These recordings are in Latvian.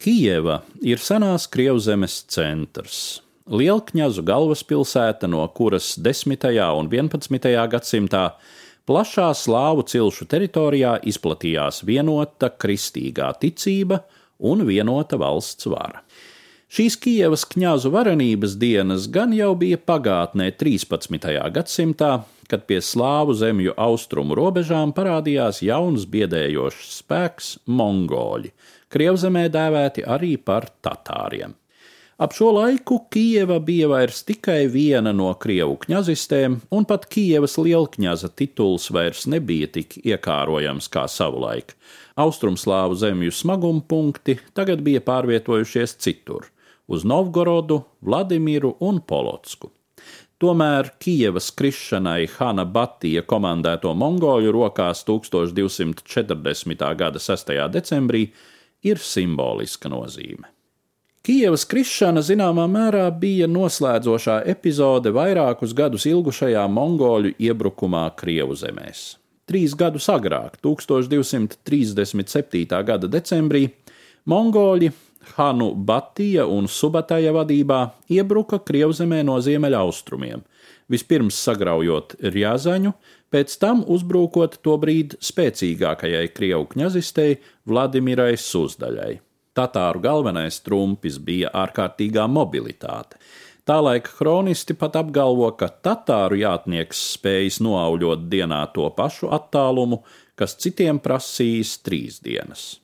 Kijeva ir senās Krievzemes centrs. Lielkņazu galvaspilsēta, no kuras 10. un 11. gadsimtā plašā slāvu cilšu teritorijā izplatījās vienota kristīgā ticība un vienota valsts vara. Šīs Kievas kņazu varenības dienas gan jau bija pagātnē 13. gadsimtā, kad pie slāvu zemju austrumu robežām parādījās jauns biedējošs spēks - mongoļi, Krievzemē dēvēti arī par tatāriem. Ap šo laiku Kijeva bija vairs tikai viena no krievu kņazistēm, un pat Kijevas lielkņaza tituls vairs nebija tik iekārojams kā savulaik. Austrumslāvu zemju smaguma punkti tagad bija pārvietojušies citur - uz Novgorodu, Vladimiru un Polotsku. Tomēr Kijevas krišanai Hana Batija komandēto mongoļu rokās 1240. gada 6. decembrī ir simboliska nozīme. Kijevas krišana zināmā mērā bija noslēdzošā epizode vairākus gadus ilgušajā mongoļu iebrukumā Krievu zemēs. Trīs gadus agrāk, 1237. gada decembrī, mongoļi Hanu Batija un Subataja vadībā iebruka Krievzemē no ziemeļaustrumiem, vispirms sagraujot Rjazaņu, pēc tam uzbrukot to brīdi spēcīgākajai Krievu kņazistei Vladimirai Suzdaļai. Tatāru galvenais trumpis bija ārkārtīgā mobilitāte. Tā laika kronisti pat apgalvo, ka tatāru jātnieks spējas noauļot dienā to pašu attālumu, kas citiem prasīs trīs dienas.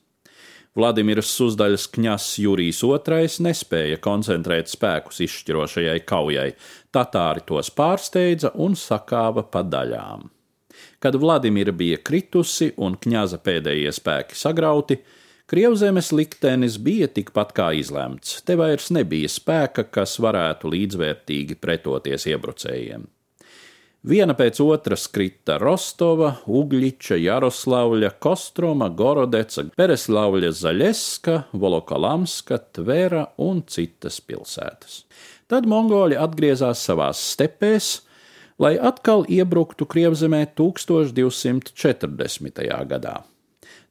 Vladimirs Uzdaļas kņazs Jurijs II nespēja koncentrēt spēkus izšķirošajai kaujai, tatāri tos pārsteidza un sakāva pa daļām. Kad Vladimira bija kritusi un kņaza pēdējie spēki sagrauti, Krievzemes liktenis bija tikpat kā izlemts, te vairs nebija spēka, kas varētu līdzvērtīgi pretoties iebrucējiem. Viena pēc otras krita Rostova, Ugliča, Jaroslavļa, Kostroma, Gorodeca, Pereslavļa, Zaļeska, Volokolamska, Tvera un citas pilsētas. Tad mongoļi atgriezās savās stepēs, lai atkal iebruktu Krievzemē 1240. gadā.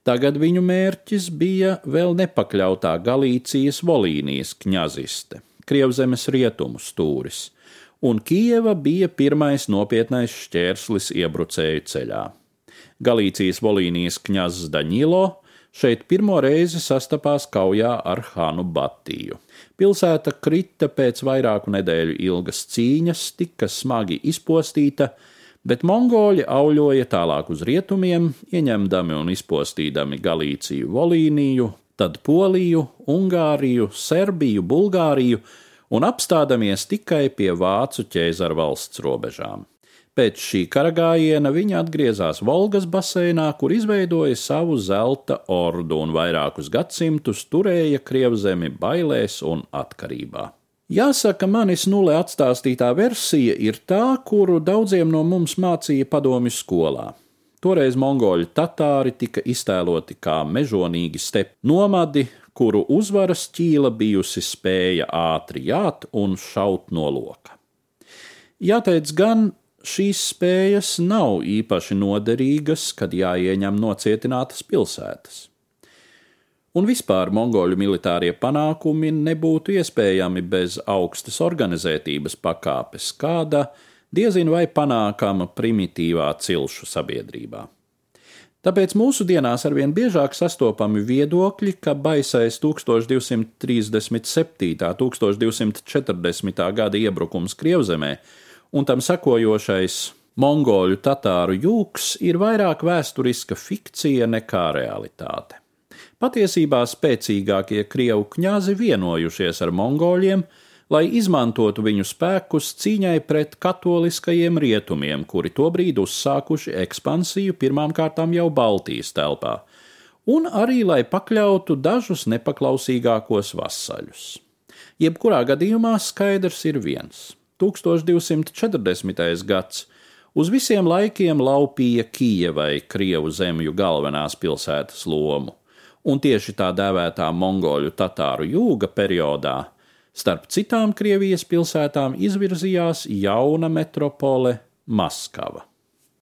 Tagad viņu mērķis bija vēl nepakļautā Galīcijas Volīnijas kņaziste, Krievzemes rietumu stūris un Kijeva bija pirmais nopietnais šķērslis iebrucēju ceļā. Galīcijas Volīnijas kņazs Daņilo šeit pirmo reizi sastapās kaujā ar Hanu Batiju. Pilsēta krita pēc vairāku nedēļu ilgas cīņas, tika smagi izpostīta, bet mongoļi auļoja tālāk uz rietumiem, ieņemdami un izpostīdami Galīciju Volīniju, tad Poliju, Ungāriju, Serbiju, Bulgāriju un apstādamies tikai pie vācu ķēzara valsts robežām. Pēc šī kara gājiena viņi atgriezās Volgas baseinā, kur izveidoja savu zelta ordu un vairākus gadsimtus turēja Krievzemi bailēs un atkarībā. Jāsaka, manis nulē atstāstītā versija ir tā, kuru daudziem no mums mācīja padomju skolā. Toreiz mongoļu tatāri tika iztēloti kā mežonīgi stepu nomadi, kuru uzvaras ķīla bijusi spēja ātri jāt un šaut no loka. Jāteic gan, šīs spējas nav īpaši noderīgas, kad jāieņem nocietinātas pilsētas. Un vispār mongoļu militārie panākumi nebūtu iespējami bez augstas organizētības pakāpes, kāda diezin vai panākama primitīvā cilšu sabiedrībā. Tāpēc mūsdienās arvien biežāk sastopami viedokļi, ka baisais 1237. un 1240. gada iebrukums Krievzemē un tam sekojošais mongoļu tatāru jūks ir vairāk vēsturiska fikcija nekā realitāte. Patiesībā spēcīgākie krievu kņazi vienojušies ar mongoļiem, lai izmantotu viņu spēkus cīņai pret katoliskajiem rietumiem, kuri tobrīd uzsākuši ekspansiju pirmām kārtām jau Baltijas telpā, un arī lai pakļautu dažus nepaklausīgākos vasaļus. Jebkurā gadījumā skaidrs ir viens - 1240. gads uz visiem laikiem laupīja Kijevai Krievu zemju galvenās pilsētas lomu, un tieši tā dēvētā mongoļu tatāru jūga periodā Starp citām Krievijas pilsētām izvirzījās jauna metropole Maskava.